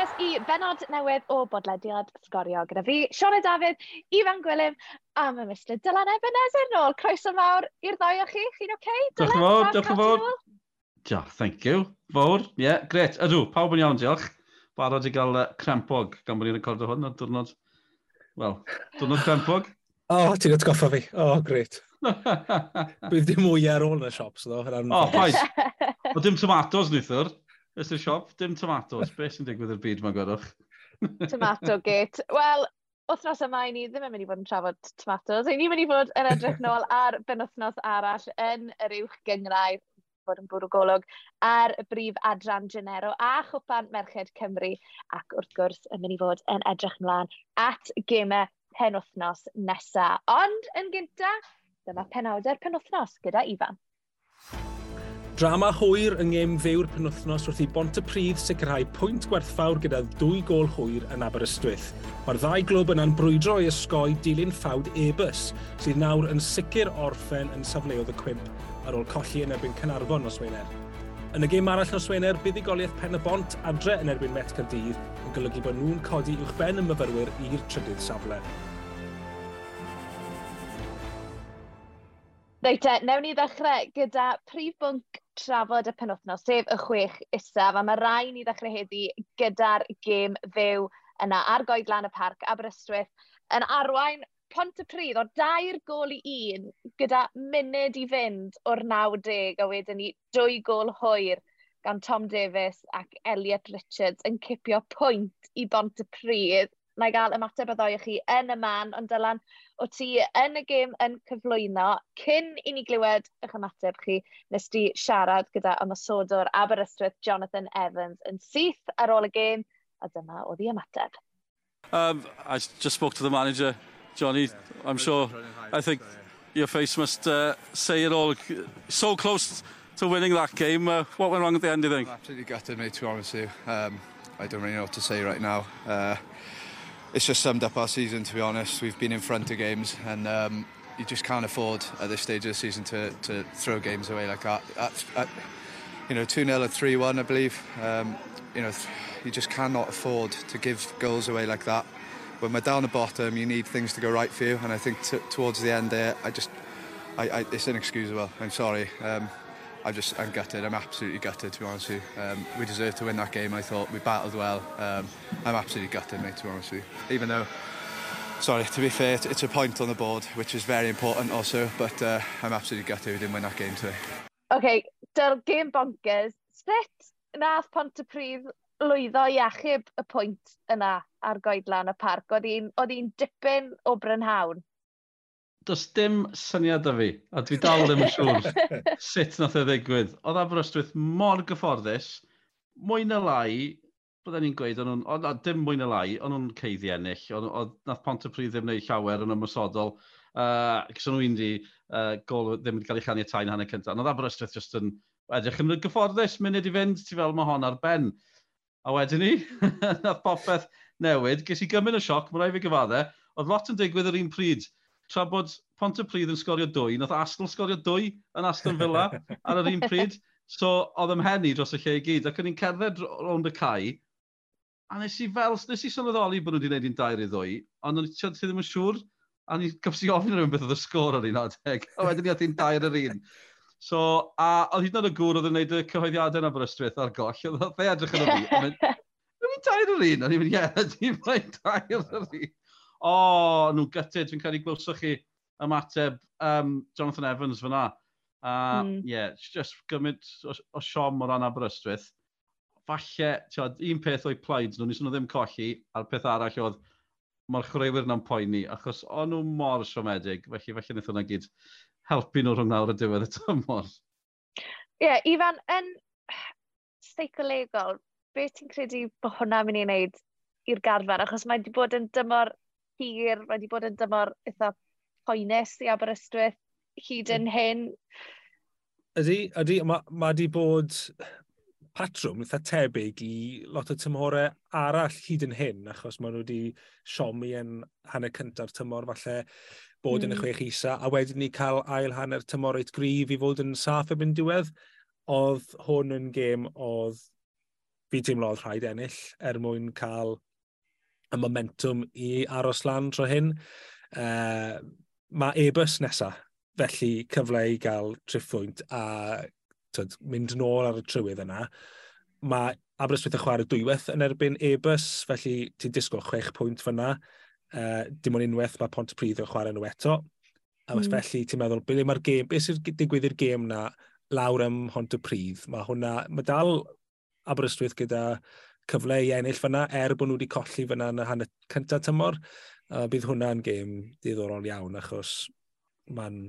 hanes i benod newydd o bodlediad sgorio gyda fi, Sione Dafydd, Ifan Gwilym, a mae Mr Dylan Ebenezer yn ôl. Croeso mawr i'r ddau o chi, chi'n oce? Okay? Diolch yn fawr, diolch yn fawr. Diolch, thank you. Fawr, ie, yeah, gret. Ydw, pawb yn iawn, diolch. Barod i gael uh, crempog, gan bod ni'n recordo hwn ar diwrnod, wel, diwrnod crempog. O, oh, ti'n atgoffa fi. O, oh, gret. Bydd dim mwy ar ôl yn y siops, ddo. O, oh, ffaith. O, dim tomatos, nithwr. Ys y siop, dim tomatos. Be sy'n digwydd i'r byd, mae'n gwedwch? Tomato gate. Wel, wythnos yma i ni ddim yn mynd i fod yn trafod tomatos. Ni'n mynd i fod yn edrych nôl ar benwthnos arall yn yr uwch gyngrair bod yn bwrw golwg ar y brif adran Genero a chwpan Merched Cymru ac wrth gwrs yn mynd i fod yn edrych ymlaen at gemau penwthnos nesaf. Ond yn gyntaf, dyma penawdau'r penwthnos gyda Ifan. Drama hwyr yng ngem fewr penwthnos wrth i Bont y Pryd sicrhau pwynt gwerthfawr gyda dwy gol hwyr yn Aberystwyth. Mae'r ddau glwb yn anbrwydro i ysgoi dilyn ffawd Ebus, sydd nawr yn sicr orffen yn safleoedd y cwimp ar ôl colli yn erbyn Cynarfon os Wener. Yn y gêm arall nos Wener, buddigoliaeth pen y bont adre yn erbyn Met Cyrdydd yn golygu bod nhw'n codi uwchben y myfyrwyr i'r trydydd safle. Reit e, newn ni ddechrau gyda prif bwnc trafod y penwthnos, sef y chwech isaf, a mae rai ni ddechrau heddi gyda'r gêm fyw yna ar goed lan y parc Aberystwyth yn arwain pont y pryd o dair gol i un gyda munud i fynd o'r 90 a wedyn ni dwy gol hwyr gan Tom Davies ac Elliot Richards yn cipio pwynt i bont y pryd. Na i gael ymateb y ddoi chi yn y man, ond Dylan, o ti yn y gêm yn cyflwyno, cyn i ni glywed eich ymateb chi, nes ti siarad gyda ymasodwr Aberystwyth Jonathan Evans yn syth ar ôl y gêm, a dyma oedd ei ymateb. Um, I just spoke to the manager, Johnny. Yeah, I'm sure, I think your face must uh, say it all. So close to winning that game. Uh, what went wrong at the end, do you think? I'm absolutely gutted, mate, to be honest with you. Um, I don't really know what to say right now. Uh, it's just summed up our season, to be honest. We've been in front of games, and um, you just can't afford at this stage of the season to, to throw games away like that. At, at, you know, 2 0 or 3 1, I believe. Um, you know, you just cannot afford to give goals away like that. When we're down the bottom, you need things to go right for you, and I think t- towards the end there, I just, I, I, it's inexcusable. I'm sorry. Um, I just, I'm gutted. I'm absolutely gutted, to be honest with you. Um, we deserved to win that game, I thought. We battled well. Um, I'm absolutely gutted, mate, to be honest with you. Even though, sorry, to be fair, it's a point on the board, which is very important also, but uh, I'm absolutely gutted we didn't win that game today. OK, dyl game bonkers. Sut nath Pontypridd lwyddo i achub y pwynt yna ar goedlan y parc? Oedd hi'n dipyn o brynhawn? does dim syniad o fi, a dwi dal ddim yn siŵr sut nath e ddigwydd. Oedd Aberystwyth mor gyfforddus, mwy na lai, byddwn ni'n gweud, on, on, on, dim mwy na lai, ond nhw'n ceiddi ennill, ond on, nath Pryd ddim wneud llawer yn ymwysodol, uh, cys o'n nhw'n di uh, gol ddim wedi cael ei chaniatau tain hanner cyntaf. Oedd Aberystwyth jyst yn edrych yn gyfforddus, munud i fynd, ti fel mae hon ar ben. A wedyn ni, nath popeth newid, ges i gymryd y sioc, mae rai fi gyfadde, oedd lot yn digwydd yr un pryd tra bod Pontypridd yn sgorio dwy, nath Aston sgorio dwy yn Aston Villa ar yr un pryd. So, oedd ymhenni dros y lle i gyd, ac o'n i'n cerdded rownd y cae, a nes i fel, nes i sylweddoli bod nhw wedi gwneud un dair i ddwy, ond o'n i ddim yn siŵr, a ni gyfsi ofyn rhywun beth oedd y sgôr ar un adeg, a wedyn ni oedd un dair yr un. So, a oedd hyd yn oed y gŵr oedd yn gwneud y cyhoeddiadau yn Aberystwyth ar goll, oedd e edrych yn y fi, a mynd, dair yr un, a ni'n mynd, ie, yeah, dair yr un o, oh, nhw'n gytid, fi'n ei glywsoch chi ymateb um, Jonathan Evans fyna. A uh, mm. yeah, just gymryd o, o siom o ran Aberystwyth. Falle, tiod, un peth o'i plaid, nhw, nes nhw ddim colli, a'r peth arall oedd, mae'r chwaraewyr na'n poeni, achos o'n nhw mor siomedig, felly falle wnaeth hwnna gyd helpu nhw rhwng nawr y diwedd y tymor. Ie, yeah, Ifan, yn seicolegol, beth ti'n credu bod hwnna'n mynd i wneud i'r garfan? Achos mae wedi bod yn dymor hir, mae wedi bod yn dymor eitha poenus i Aberystwyth hyd yn hyn. Ydy, ydy, mae ma di bod patrwm eitha tebyg i lot o tymhorau arall hyd yn hyn, achos maen nhw wedi siomi yn hanner cyntaf tymor falle bod mm. yn y hmm. chwech isa, a wedyn ni cael ail hanner tymor eit grif i fod yn saff erbyn diwedd. Oedd hwn yn gêm oedd fi teimlo oedd rhaid ennill er mwyn cael y momentum i aros lan tro hyn. Uh, mae e-bus nesaf, felly cyfle i gael triffwynt a tyd, mynd nôl ar y trywydd yna. Mae Aberystwyth yn chwarae dwywaith yn erbyn e-bus, felly ti'n disgwyl chwech pwynt fyna. Uh, dim ond unwaith mae Pontypridd yn chwarae nhw eto. A mm. felly ti'n meddwl, beth mae'r gêm, beth sy'n digwydd i'r gêm na lawr ym Pontypridd? Mae hwnna, mae dal Aberystwyth gyda cyfle i ennill fyna, er bod nhw wedi colli fyna yn y hanner cyntaf tymor. Uh, bydd hwnna'n gêm diddorol iawn, achos mae'n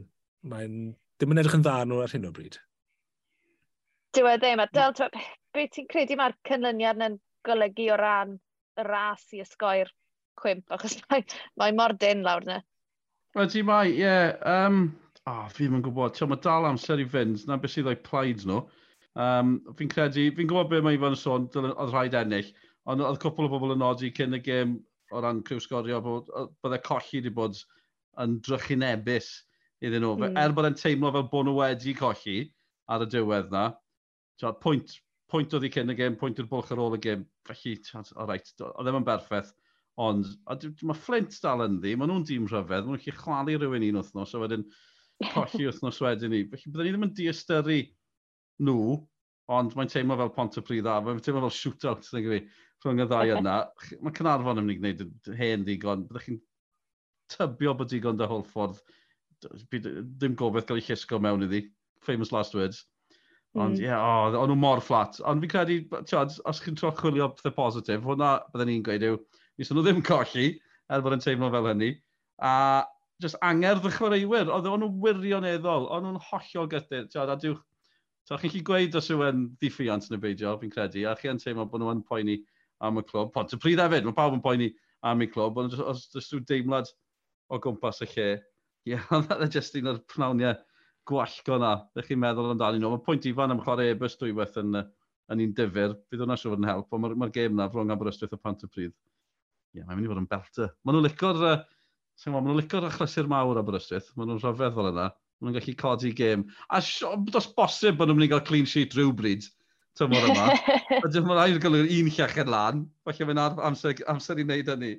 mae ddim yn edrych yn dda nhw ar hyn o bryd. Dyw e ddim, a dyl, beth ti'n credu mae'r cynlyniad yn golygu o ran y ras i ysgoi'r cwimp, achos mae, mae mor dyn lawr yna. Ydy mae, ie. Yeah, um, oh, fi ddim yn gwybod, ti'n mae dal amser i fynd, na beth sydd o'i plaid nhw. No. Um, fi'n credu, fi'n gwybod beth mae Ifan yn sôn, oedd rhaid ennill, ond oedd cwpl o bobl yn nodi cyn y gêm o ran criwsgorio, bydde colli wedi bod yn drychinebus iddyn nhw. Mm. Er bod e'n teimlo fel bod nhw wedi colli ar y diwedd na, pwynt, pwynt oedd i cyn y gêm, pwynt i'r bwlch ar ôl y gêm, felly, o reit, oedd ddim yn berffaith. Ond, mae Flint dal yn ddi, maen nhw'n dîm rhyfedd, maen nhw'n chi chwalu rhywun un wythnos, a wedyn colli wythnos wedyn ni. Felly, byddwn ni ddim yn diastyru nhw, ond mae'n teimlo fel pont y pryd a, mae'n teimlo fel shootout neu gyfi rhwng y ddau yna. Mae Cynarfon yn mynd i gwneud hen ddigon, byddwch chi'n tybio bod digon dy holl ffordd, dim gobeith gael ei llusgo mewn iddi, famous last words. Ond mm. ie, mm. yeah, oh, o'n nhw mor fflat. Ond fi'n credu, tiod, os chi'n tro chwilio pethau positif, hwnna byddwn ni'n gweud yw, nes nhw ddim colli, er bod yn teimlo fel hynny. A just angerdd y chwaraewyr, oedd o'n nhw wirioneddol, o'n nhw'n hollol gyda, tiod, a diwch, So chi'n chi gweud os yw'n ddiffiant yn y beidio, fi'n credu, a chi yn teimlo bod nhw'n poeni am y clwb. Pont y pryd hefyd, mae pawb yn poeni am y clwb, ond os ydych chi'n deimlad o gwmpas y lle, ie, yeah, oedd jyst un o'r pnawniau gwallgo na. Ydych chi'n meddwl amdano nhw. Mae pwynt ifan am chwarae ebys dwywaith yn, yn un difyr. Bydd hwnna siŵr yn help, ond mae'r ma gêm na rhwng Aberystwyth a Pant y Pryd. Ie, yeah, mae'n mynd i fod yn belter. Maen nhw'n licor, uh, maen nhw'n licor achlysur mawr Aberystwyth. Maen nhw'n rhyfedd fel yna. Maen nhw'n gallu codi gêm. A dos bosib bod nhw'n mynd i gael clean sheet rhywbryd tymor yma. a dwi'n mynd i'r golwg un llechen lan. Falle mae'n amser, amser i wneud hynny.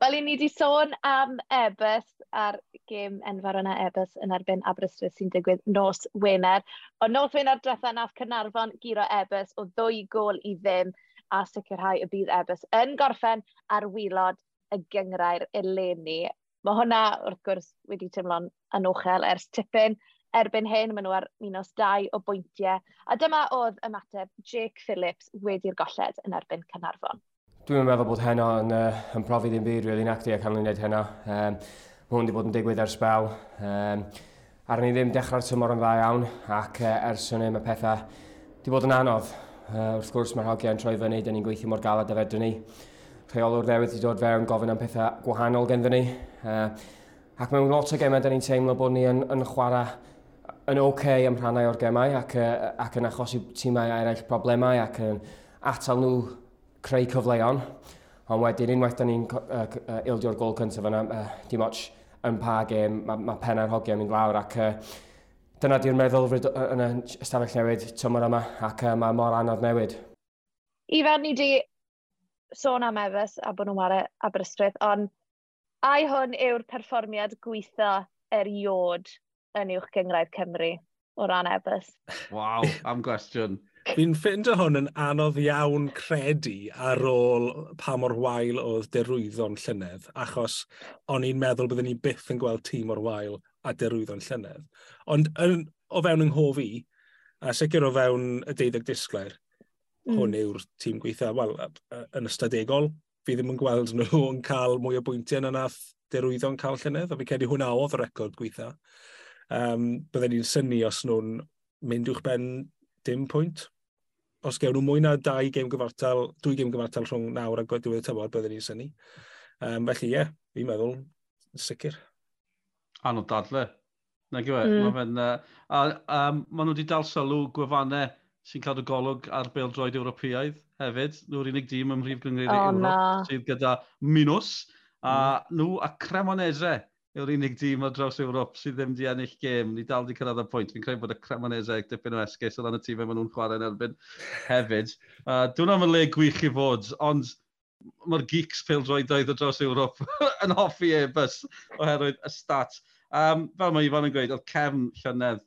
Wel, i ni wedi sôn am Ebys a'r gêm enfawr yna Ebys yn erbyn Aberystwyth sy'n digwydd nos Wener. O nos Wener drethau nath Cynarfon giro Ebys o ddwy gol i ddim a sicrhau y bydd Ebys yn gorffen ar wylod y gyngrair eleni. Mae hwnna wrth gwrs wedi teimlo'n anochel ers tipyn. Erbyn hyn, maen nhw ar minus 2 o bwyntiau. A dyma oedd ymateb Jake Phillips wedi'r golled yn erbyn Cynarfon. Dwi'n meddwl bod heno yn, uh, yn profi ddim byd, really, nac di, ac anlyn wneud hynna. Um, hwn wedi bod yn digwydd ers bel. Um, arni ddim dechrau'r tymor yn dda iawn, ac uh, ers hynny mae pethau wedi bod yn anodd. Uh, wrth gwrs mae'r hogiau'n troi fyny, dyn ni'n gweithio mor galed a fedrwn ni rheolwr newydd wedi dod fewn gofyn am pethau gwahanol genddyn ni. Uh, ac mewn lot o gemau, da ni'n teimlo bod ni yn, yn chwarae yn oce okay am rhannau o'r gemau ac, uh, ac yn achosi tîmau eraill problemau ac yn atal nhw creu cyfleon. Ond wedyn, unwaith da ni'n uh, uh, ildio'r gol cyntaf yna, uh, dim ots yn pa gêm, mae ma penna'r hogiau mynd lawr ac uh, dyna di'r meddwl yn y stafell newid tymor yma ac uh, mae mor anodd newid. Ifan, ni di sôn am Efes a bod nhw'n ware Aberystwyth, ond ai hwn yw'r perfformiad gweitha eriod yn uwch gyngraedd Cymru o ran Efes? Waw, am gwestiwn. Fi'n ffeindio hwn yn anodd iawn credu ar ôl pa mor wael oedd derwyddo'n llynedd, achos o'n i'n meddwl byddwn ni byth yn gweld tîm o'r wael a derwyddo'n llynedd. Ond yn, o fewn yng nghof i, a sicr o fewn y deuddeg disglair, mm. hwn yw'r tîm gweithio. Wel, yn ystadegol, fi ddim yn gweld nhw yn cael mwy o bwyntiau na nath derwyddo'n cael llynedd, a fi cedi hwnna oedd y record gweithio. Um, Byddwn ni'n syni os nhw'n mynd i'ch ben dim pwynt. Os gewn nhw mwy na dau gêm gyfartal, dwy gêm gyfartal rhwng nawr a diwedd y tymor, byddwn ni'n syni. Um, felly, ie, yeah, fi'n meddwl, sicr. Anodd dadle. Na gywe, mm. mae fe'n... Uh, a, um, maen nhw wedi dal sylw gwefannau sy'n cadw golwg ar beldroed Ewropeaidd hefyd. Nhw'r unig dîm ym mhrif gyngreir oh, Ewrop sydd gyda minws. A mm. nhw a Cremonese yw'r unig dîm ar draws Ewrop sydd ddim di ennill gêm. Ni dal di cyrraedd y pwynt. Fi'n credu bod y Cremonese dipyn o esgus o ran y tîmau e maen nhw'n chwarae yn erbyn hefyd. Uh, Dwi'n am y le gwych i fod, ond mae'r geeks peldroedoedd o draws Ewrop yn hoffi e-bus oherwydd y stat. Um, fel mae Ifan yn gweud, oedd cefn llynedd,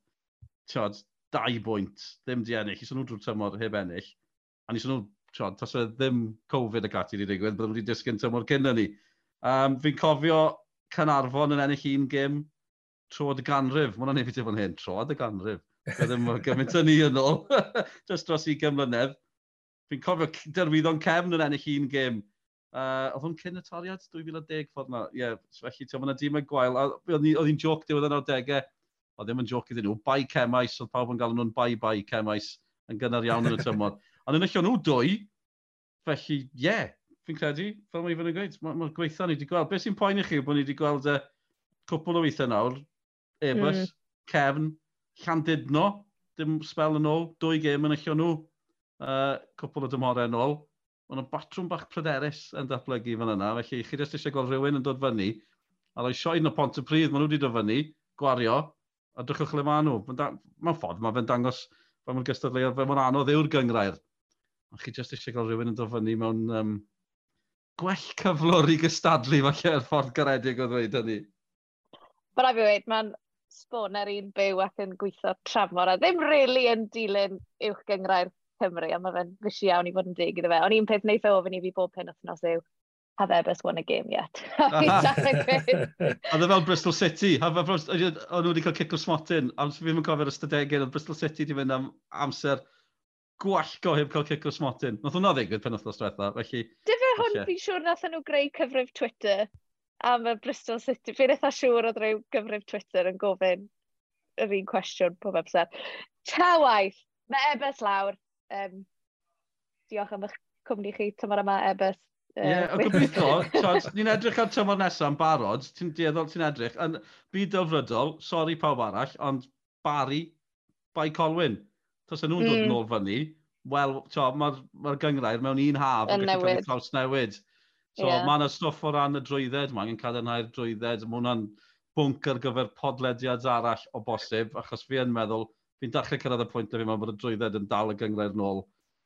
tiod, dau bwynt, ddim di ennill, ison nhw drwy'r tymor heb ennill, a nes nhw, tiod, tas ddim Covid y gati wedi digwydd, byddwn wedi disgyn tymor cyn ni. Um, fi'n cofio Canarfon yn ennill un gym troed y ganrif. Mae hwnna'n efo fan hyn, troed y ganrif. Byddwn yn gymaint yn ni yn ôl, just dros i gymlynedd. Fi'n cofio derwyddon cefn yn ennill un gym. Uh, oedd hwn cyn y toriad 2010 ffordd yna. Ie, yeah, felly ti'n mynd y dîm y gwael. Oedd hi'n joc diwedd yn 90au, o ddim yn joc iddyn nhw, bai cemais, oedd pawb yn galw nhw'n bai-bai cemais yn gynnar iawn yn y tymor. Ond yn allan nhw dwy, felly ie, yeah, fi'n credu, fel mae Ifan yn gweud, mae'r ma gweithio ni wedi gweld. Beth sy'n poen i chi bod ni wedi gweld e, y cwpl o weithiau nawr, Ebus, mm. Cefn, Llandudno, dim spel yn ôl, dwy gêm yn allan nhw, e, uh, cwpl o dymorau yn ôl. Mae'n y batrwm bach pryderus yn datblygu fan yna, felly chi jyst eisiau gweld rhywun yn dod fyny, a roi sioed yn y pont y pryd, maen nhw wedi dod fyny, gwario, A drychwch le maen nhw. Mae'n ffordd, mae fe'n dangos fe mae'n gystadleuol, fe mae'n anodd yw'r gyngrair. Ond chi jyst eisiau cael rhywun yn dod fyny mewn um, gwell cyflwr i gystadlu falle yr ffordd garedig o ddweud hynny. Mae'n rhaid i weid, mae'n sbon sboner un byw ac yn gweithio tramor a ddim really yn dilyn uwch gyngrair Cymru, a mae fe'n fysi iawn i fod yn dig iddo fe. Ond un peth wneud fe ofyn i fi bob pen wythnos yw, have Ebers won a game yet. A e fel Bristol City. o'n nhw wedi cael cic o smotyn. Amser fi'n cofio'r ystadegau, oedd Bristol City wedi mynd am amser gwallgo heb cael cic o smotyn. Nath hwnna ddigwydd pen othnos diwetha. Felly... Dyfe hwn fi'n siŵr nath nhw greu cyfrif Twitter am y Bristol City. Fi'n eitha siŵr oedd rhyw gyfrif Twitter yn gofyn yr un cwestiwn pob amser. Ta waith, mae Ebers lawr. Um, diolch am eich cwmni chi tymor yma, Ebers. Ie, yeah, o gobeithio, ni'n edrych ar tymor nesaf yn barod, ti'n dieddol ti'n edrych, yn byd dyfrydol, sori pawb arall, ond Barry, Bai Colwyn, tos e nhw'n dod hmm. yn ôl fyny, wel, mae'r ma, gyngrair mewn un haf yn gallu cael traws newid. So, yeah. mae yna stwff o ran y drwydded, mae angen cadarnhau'r drwydded, mae hwnna'n bwnc ar gyfer podlediad arall o bosib, achos fi yn meddwl, fi'n dachrau cyrraedd y pwynt o fi mewn bod y drwydded yn dal y gyngrair nôl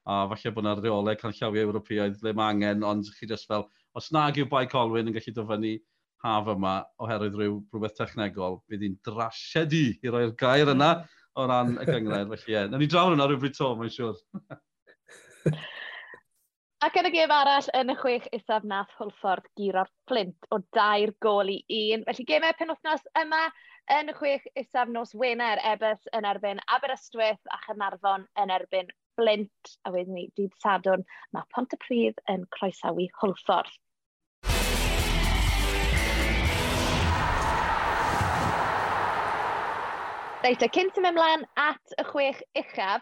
a falle bod yna reolau canllawiau Ewropeaidd le mae angen, ond chi jyst fel, os nag yw bai Colwyn yn gallu dyfynnu haf yma oherwydd rhyw rhywbeth technegol, bydd hi'n drasiedi i roi'r gair yna o ran y gyngred. Felly ie, yeah. na ni draw hwnna rhywbryd to, mae'n siŵr. Ac yn y gêm arall yn y chwech isaf nath Hwlffordd giro'r fflint o dair gol i un. Felly gemau penwthnos yma yn y chwech isaf nos Wener, Ebys yn erbyn Aberystwyth a Chynarfon yn erbyn Blint, a wedyn ni dydd sadwn, mae Pont y Pryd yn croesawu hwlffordd. Reit, a cyn sy'n ymlaen at y chwech uchaf,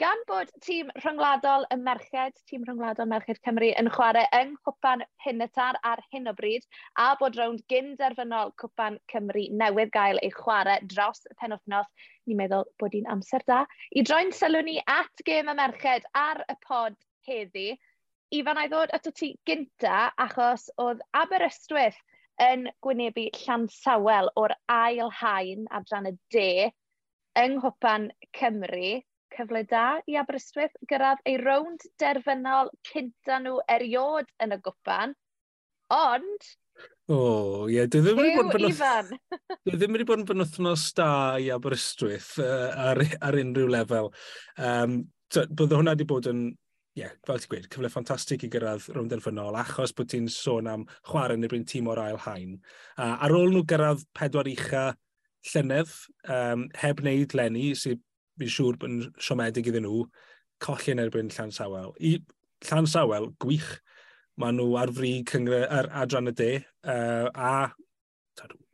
Gan bod tîm rhyngwladol y merched, tîm rhyngwladol merched Cymru yn chwarae yng Nghwpan Hynetar ar hyn o bryd, a bod rownd gyn derfynol Cwpan Cymru newydd gael ei chwarae dros y penwthnos, ni'n meddwl bod hi'n amser da. I droi'n sylw ni at gêm y merched ar y pod heddi, Ifan a'i ddod ato ti gynta achos oedd Aberystwyth yn gwynebu Llansawel o'r ail hain adran y de yng Nghwpan Cymru cyfle da i Aberystwyth gyrraedd ei rownd derfynol cynta nhw eriod yn y gwpan. Ond... O, oh, ie. Yeah. Dwi ddim wedi bod yn bynoth... Dwi ddim wedi bod yn benwthnos da i Aberystwyth uh, ar, ar unrhyw lefel. Um, so, Bydde hwnna wedi bod yn ie, yeah, fel ti'n gweud, cyfle ffantastig i gyrraedd rownd derfynol, achos bod ti'n sôn am chwarae neu bryn tîm o'r ail hain. Uh, ar ôl nhw gyrraedd pedwar ucha llynedd, um, heb wneud lenni, sydd fi'n siŵr bod yn siomedig iddyn nhw, colli yn erbyn Llan Sawel. I, Llan Sawel, gwych, maen nhw ar fri cyngre, ar adran y de, uh, a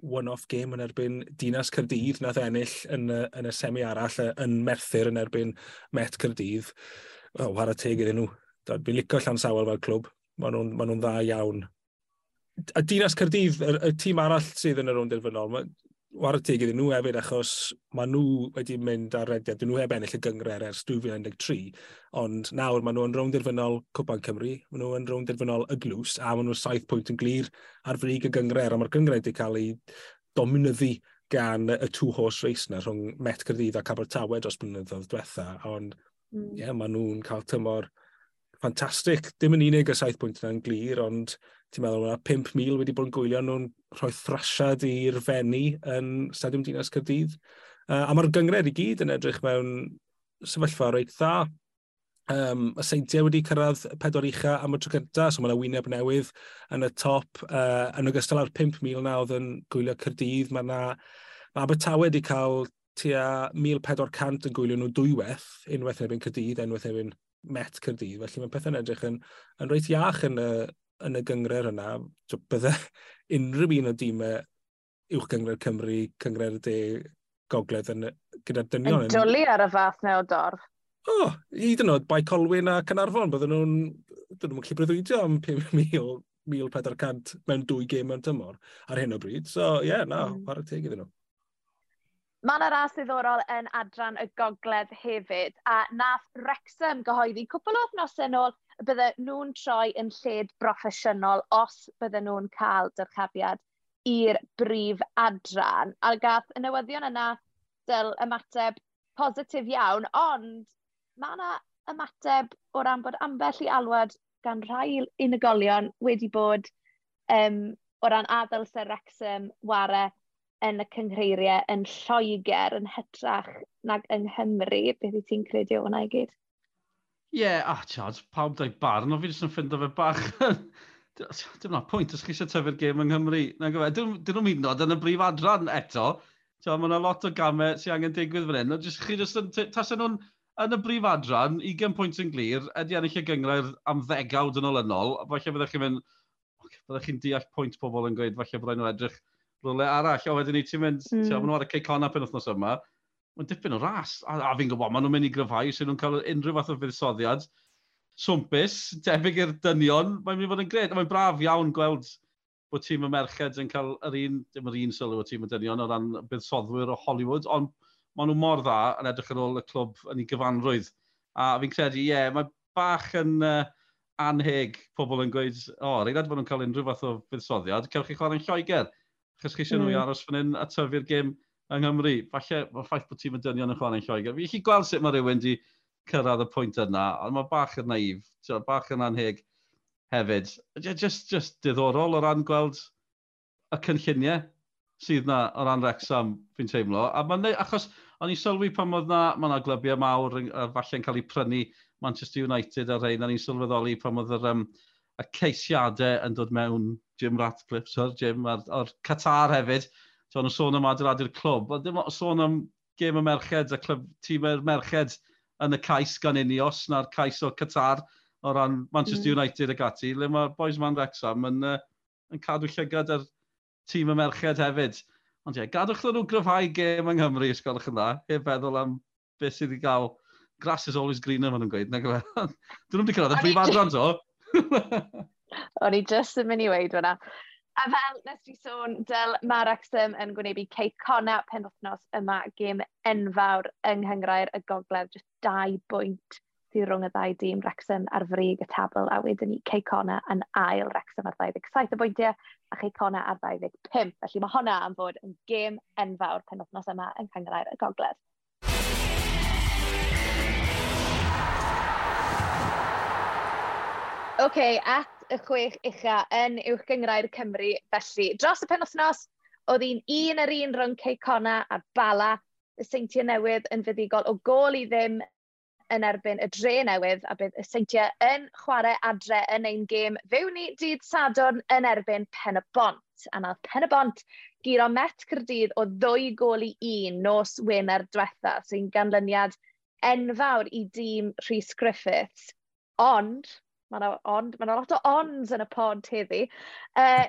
one-off game yn erbyn Dinas Cyrdydd nath ennill yn, yn y semi arall yn Merthyr yn erbyn Met Cyrdydd. Oh, war y teg iddyn nhw. Fi'n licio Llan Sawel fel clwb. Maen nhw'n ma nhw dda iawn. A Dinas Cyrdydd, y, y tîm arall sydd yn y rownd dirfynol, war y teg iddyn nhw hefyd, achos maen nhw wedi mynd ar rediad, dyn nhw heb ennill y gyngred ers 2013, ond nawr maen nhw yn rownd dirfynol Cwpan Cymru, maen nhw yn rownd dirfynol y glws, a maen nhw saith pwynt yn glir ar frig y gyngred, a mae'r gyngred wedi cael ei dominyddu gan y two-horse race na rhwng Met Cyrdydd a Cabertawe dros blynyddoedd diwetha, ond mm. yeah, maen nhw'n cael tymor ffantastig. Dim yn unig y saith pwynt yna'n glir, ond ti'n meddwl, yna 5,000 wedi bod yn gwylio nhw'n rhoi thrasiad i'r fenni yn Stadiwm Dinas Cyrdydd. Uh, a mae'r gyngred i gyd yn edrych mewn sefyllfa reit dda. Um, y seintiau wedi cyrraedd pedwar ucha am y tro cyntaf, so mae yna wyneb newydd yn y top. Uh, yn ogystal â'r 5,000 na oedd yn gwylio Cyrdydd, mae yna Mae Abertawe wedi cael tua 1,400 yn gwylio nhw dwywaith, unwaith erbyn Cyrdydd, unwaith erbyn Met Cyrdydd. Felly mae pethau'n edrych yn, yn reit iach yn y, yn y gyngred yna, bydde unrhyw un o dîmau uwch gyngred Cymru, cyngred y de gogledd yn, gyda dynion. Yn dwlu ar y fath neu o dorf. O, oh, hyd yn oed, bai Colwyn a Cynarfon, bydden nhw'n, dyn nhw'n llibrydwydio am 5,400 mewn dwy gêm mewn tymor ar hyn o bryd. So, ie, yeah, na, mm. ar y teg iddyn nhw. Mae yna ras ddiddorol yn adran y gogledd hefyd, a nath Wrexham gyhoeddi cwpl o ddnosau nôl bydde nhw'n troi yn lled broffesiynol os bydde nhw'n cael dyrchafiad i'r brif adran. A gath y newyddion yna del ymateb positif iawn, ond mae yna ymateb o ran bod ambell i alwad gan rhai unigolion wedi bod um, o ran adael Sir Wrexham ware yn y cyngheiriau yn Lloegr yn hytrach nag yng Nghymru. Beth i ti'n credu o hwnna i gyd? Ie, yeah, a tiad, pawb dweud barn, ond fi jyst yn ffindo fe bach... Dim na pwynt os chi eisiau tyfu'r gêm yng Nghymru. Na gyfe, dyn nhw'n mynd nod yn y brif adran eto. Mae yna lot o gamau sy'n angen digwydd fan hyn. Jyst, chi jyst yn... Tasen nhw'n yn y brif adran, 20 pwynt yn glir, ydy ennill y gyngrair am ddegawd yn olynol. Falle byddech chi'n mynd... Byddech chi'n deall pwynt pobl yn gweud, falle byddai nhw edrych rhywle arall. O, wedyn ni ti'n mynd... Mm. Ti'n mynd ar y ceicona pen wythnos yma mae'n dipyn o ras. A, a fi'n gwybod, maen nhw'n mynd i gryfhau, sy'n nhw'n cael unrhyw fath o fuddsoddiad. Swmpus, debyg i'r dynion, mae'n mynd i fod yn gred. Mae'n braf iawn gweld bod tîm y merched yn cael yr un, dim yr un sylw o tîm y dynion o ran buddsodwyr o Hollywood, ond maen nhw mor dda yn edrych ar ôl y clwb yn ei gyfanrwydd. A fi'n credu, ie, yeah, mae bach yn uh, anheg pobl yn gweud, o, oh, reilad bod nhw'n cael unrhyw fath o buddsoddiad, cewch chi chwarae'n Lloegr, achos chi eisiau mm. nhw i hmm. aros fan hyn a tyfu'r gêm yng Nghymru. Falle, mae'r ffaith bod tîm y dynion yn chwarae'n Lloegr. Fi chi gweld sut mae rhywun wedi cyrraedd y pwynt yna, ond mae bach yn naif, bach yn anheg hefyd. Just, just diddorol o ran gweld y cynlluniau sydd na o ran Rexham, fi'n teimlo. A mae'n neu, achos o'n i sylwi pan oedd na, mae yna glybiau mawr a falle'n cael eu prynu Manchester United a rhain, a ni'n sylweddoli pan oedd yr, um, y ceisiadau yn dod mewn Jim Ratcliffe, Sir Jim, a'r, ar Qatar hefyd. So, nhw'n sôn am adeiladu'r clwb, ond dim sôn am gêm y merched a clwb tîm y merched yn y cais gan Unios na'r cais o Qatar o ran Manchester mm. United ac ati, le mae'r boys man Wrexham yn, uh, yn cadw llygad ar tîm y merched hefyd. Ond ie, yeah, gadwch nhw gryfhau gêm yng Nghymru, os gwelwch yn dda, heb feddwl am beth sydd wedi cael grass is always greener, maen nhw'n gweud. Nag yma. E? Dyn nhw'n wedi cyrraedd y prif adran, so. O'n i just yn mynd i weid fyna. A fel nes ti sôn, dyl mae'r Axum yn gwneud Kate cona pen wythnos yma gêm enfawr yng Nghyngrair y Gogledd, Just dau bwynt sydd rhwng y ddau dîm Wrexham ar frig y tabl a wedyn ni Kate Connor yn ail Wrexham ar 27 o bwyntiau a Kate Connor ar 25. Felly mae hwnna am fod yn gêm enfawr penwthnos yma yng Nghyngrair y Gogledd. OK, at y chwech ucha yn uwch gyngrair Cymru. Felly, dros y penwthnos, oedd hi'n un ar un rhwng Ceicona a Bala, y seintiau newydd yn fuddigol o gol i ddim yn erbyn y dre newydd a bydd y seintiau yn chwarae adre yn ein gêm fewn ni dydd Sadwrn yn erbyn Pen y Bont. A nath Pen y Bont giro met Cyrdydd o ddwy gol i un nos Wener diwetha, sy'n ganlyniad enfawr i dîm Rhys Griffiths. Ond, Mae yna ond, mae yna lot o ons yn y pod heddi. Eh, uh,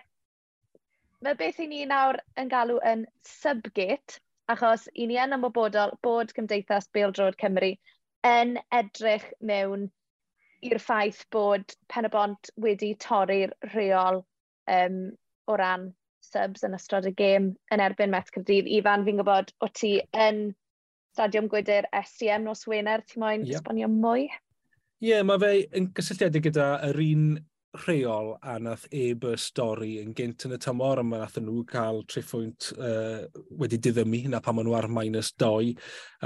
mae beth i ni nawr yn galw yn subgate, achos i ni yn ymwybodol bod Cymdeithas Beildrod Cymru yn edrych mewn i'r ffaith bod Pen y Bont wedi torri'r rheol um, o ran subs yn ystod y gêm yn erbyn Met Cyrdydd. Ifan, fi'n gwybod o ti yn Stadiwm Gwydr SCM nos Wener, ti'n moyn yep. esbonio mwy? Ie, yeah, mae fe yn gysylltiedig gyda yr un rheol a nath eb y stori yn gynt yn y tymor, a mae nath nhw cael triffwynt uh, wedi diddymu, na pan maen nhw ar minus 2,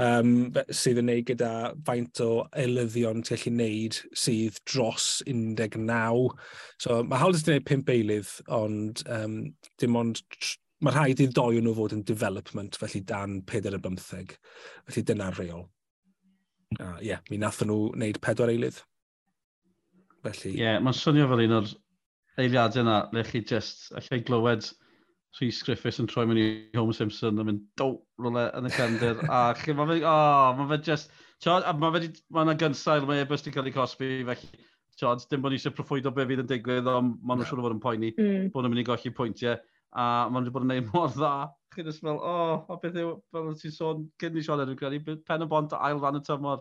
um, sydd yn neud gyda faint o elyddion ti'n gallu neud sydd dros 19. So mae hawl ti'n neud 5 eilydd, ond um, dim ond mae rhaid i ddoi nhw fod yn development, felly dan 4 15. Felly dyna'r rheol. A ie, yeah, mi nath nhw wneud pedwar eilydd. Felly... Ie, yeah, mae'n swnio fel un o'r eiliadau yna, le chi just, allai glywed Rhys Griffiths yn troi mewn i Homer Simpson yn mynd dow rolau yn y cefndir. a chi, mae fe, oh, mae fe just, Tiod, a mae fe, mae yna gynsail mae e-bus wedi cael ei cosbi, felly, tiod, dim bod ni eisiau proffwydo be fydd yn digwydd, ond maen nhw'n siŵr o fod yn poeni, mm. bod nhw'n mynd i golli pwyntiau a mae'n nhw'n bod yn neud mor dda. Chi'n just fel, o, oh, o beth yw, fel yn ti'n sôn, cyn i Sioned yn credu, pen y bont ail fan y tymor,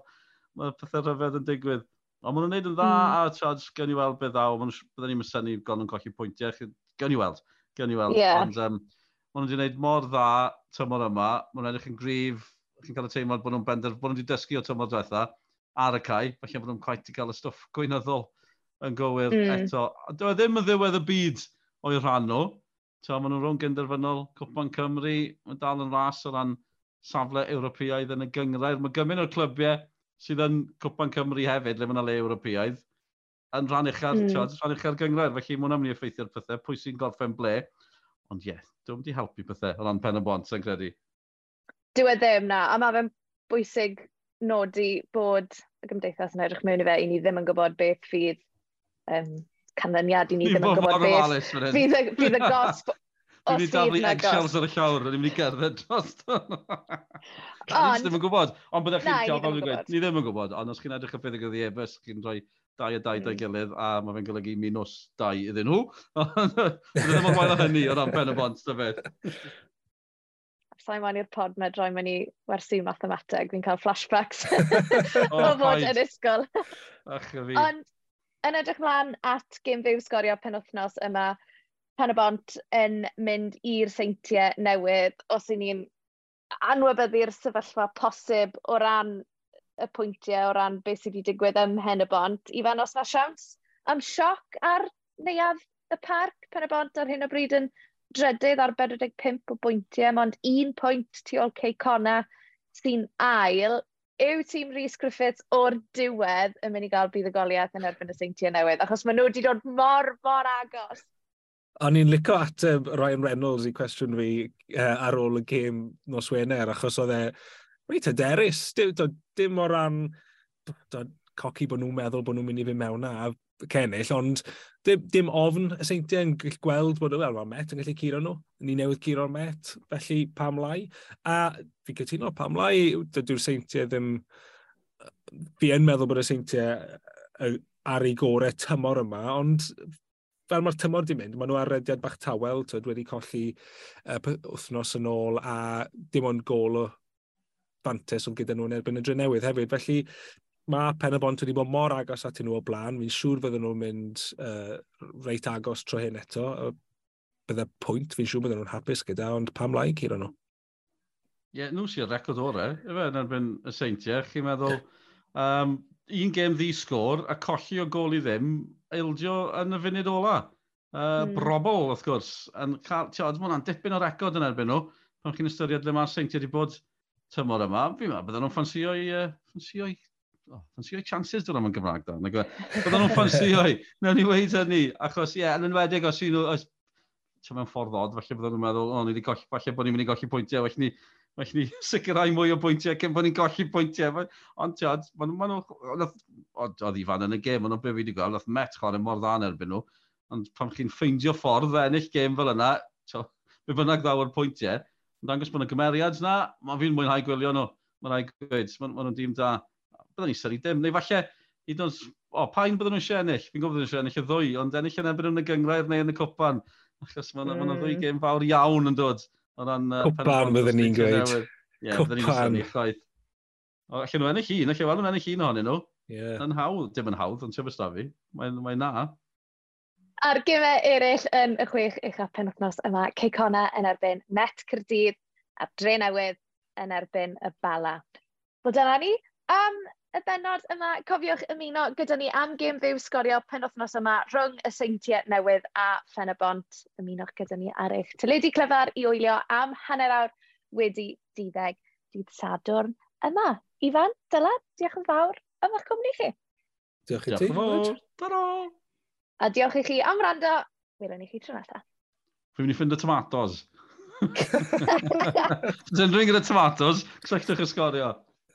mae pethau rhyfedd yn digwydd. Ond maen nhw'n neud yn dda, mm. a charge, gen i weld beth ddaw, byddwn ni'n mysynu gon yn colli pwyntiau, gen i weld, gen i weld. Yeah. Ond um, maen nhw wedi gwneud mor dda tymor yma, maen nhw'n edrych yn grif, chi'n cael y teimlad bod nhw'n bender, bod nhw wedi dysgu o tymor diwetha, ar y cae, felly bod nhw'n quite i cael y stwff gweinyddol yn gywir mm. eto. Dwi e ddim yn ddiwedd y byd o'i rhan nhw, So, maen nhw'n rhwng gynderfynol, Cwpan Cymru, mae dal yn ras o ran safle Ewropeaidd yn y gyngrair. Mae gymaint o'r clybiau sydd yn Cwpan Cymru hefyd, le mae yna le Ewropeaidd, yn rhan uchel, mm. Tiod, rhan uchel gyngrair, felly mae hwnna'n mynd i effeithio'r pethau, pwy sy'n gorffen ble. Ond ie, yeah, dwi'n mynd i helpu pethau o ran pen y bont, sy'n credu. Dwi e ddim na, a mae fe'n bwysig nodi bod y gymdeithas yn edrych mewn i fe i ni ddim yn gwybod beth fydd um, canlyniad i ni ddim yn gwybod beth. Fydd y gosb Dwi'n mynd i daflu eggshells ar y llawr, ni'n mynd i gerdded dros hwn. Ond... ddim yn gwybod, ond byddech chi'n cael pan fi'n gweud, ni ddim yn gwybod, ond os chi'n edrych y ffydd y gyddi chi'n rhoi dau a dau hmm. da'i gilydd, a mae fe'n golygu minus dau iddyn nhw. Byddai ddim yn wael o hynny o ran pen y bont, dy beth. Sa'i ma'n i'r pod me droi mewn i wersi mathemateg, fi'n cael flashbacks o fod yn ysgol. Ach, fi. Ond yn edrych mlaen at gym fyw sgorio penwthnos yma pan y bont yn mynd i'r seintiau newydd os i ni'n anwybyddu'r sefyllfa posib o ran y pwyntiau, o ran beth sydd wedi digwydd ym hen y bont. Ifan, os na siawns am sioc ar neuad y parc pen y bont ar hyn o bryd yn drydydd ar 45 o bwyntiau, ond un pwynt tu ôl Ceicona sy'n ail yw tîm Rhys Griffiths o'r diwedd yn mynd i gael buddugoliaeth yn erbyn y seintiau newydd, achos maen nhw wedi dod mor, mor agos. O'n i'n licio ateb Ryan Reynolds i cwestiwn fi uh, ar ôl y gêm nos Wener, achos oedd e reit hyderus, dim, dim o ran coci bod nhw'n meddwl bod nhw'n mynd i fynd mewn na, cennill, ond dim, dim ofn y seintiau yn gweld bod fel mae'r Met yn gallu curo nhw. Ni newydd curo'r Met, felly pam lai. A fi cytuno pam lai, dydw'r seintiau ddim... Fi yn meddwl bod y seintiau ar ei gorau tymor yma, ond fel mae'r tymor di mynd, maen nhw ar rediad bach tawel, tyd, wedi colli uh, wythnos yn ôl a dim ond gol o fantes oedd gyda nhw yn erbyn y drenewydd hefyd. Felly, mae Pen y Bont wedi bod mor agos at nhw o blaen. Fi'n siŵr fydden nhw'n mynd uh, reit agos tro hyn eto. Bydde pwynt, fi'n siŵr bydden nhw'n hapus gyda, ond pam lai cyr nhw? Ie, yeah, nhw sy'n record orau, efe, yn erbyn y seintiau. Chi'n meddwl, um, un gem ddi sgôr, a colli o gol i ddim, eildio yn y funud ola. Uh, mm. Brobol, wrth gwrs. Yn cael, tiod, mae hwnna'n dipyn o record yn erbyn nhw. Pan chi'n ystyried le mae'r seintiau wedi bod tymor yma, fi'n meddwl bydden nhw'n ffansio i, uh, ffansio i oh, ffansio i chances dyn nhw'n Gymraeg da. E. Byddwn nhw'n ffansio i, mewn i weid hynny. Achos, ie, yeah, yn enwedig os un nhw, ti'n mewn ffordd od, falle byddwn nhw'n meddwl, o, ni wedi golli, falle bod ni'n mynd i golli pwyntiau, falle ni, falle ni sicrhau mwy o bwyntiau cyn bod ni'n golli pwyntiau. Ond tiad, maen nhw, oedd i fan yn y gêm, ond o be fi wedi gweld, oedd Met chwarae mor ddan erbyn nhw, ond pan chi'n ffeindio ffordd ennill gêm fel yna, be bynnag ddawr pwyntiau, ond dangos bod yna gymeriad yna, mae fi'n mwynhau gwylio nhw, mae'n rhaid gwyd, maen nhw'n dîm da byddwn ni'n syri dim. Neu falle, i yn o, pa'n byddwn nhw'n siennill? Fi'n gwybod byddwn nhw'n siennill y ddwy, ond ennill yn ebyn yn y gyngrair neu yn y cwpan. Achos mae'n mm. Ma ddwy gêm fawr iawn yn dod. Cwpan byddwn ni'n gweud. Ie, bydden ni'n sori chwaith. O, allan nhw ennill un, allan nhw ennill un ohonyn nhw. Yeah. Yn hawdd, dim yn hawdd, ond ti'n bystafu. Mae'n mae na ar gyfer eraill yn y chwech eich a penwthnos yma, Ceicona yn erbyn Met Cyrdydd a Drenewydd yn erbyn y Bala. Wel dyna ni am y benod yma, cofiwch ymuno gyda ni am gêm fyw sgorio penwthnos yma rhwng y seintiau newydd a Ffenebont. Ymunwch gyda ni ar eich teledu clyfar i wylio am hanner awr wedi diddeg dydd Sadwrn yma. Ifan, Dylan, diolch yn fawr am eich cwmni chi. Diolch i ti. Diolch A diolch i chi am rando. Wylwn i chi tro nesaf. Fi'n mynd i ffind y tomatos. Dwi'n rhywun gyda tomatos, cysylltwch y sgorio.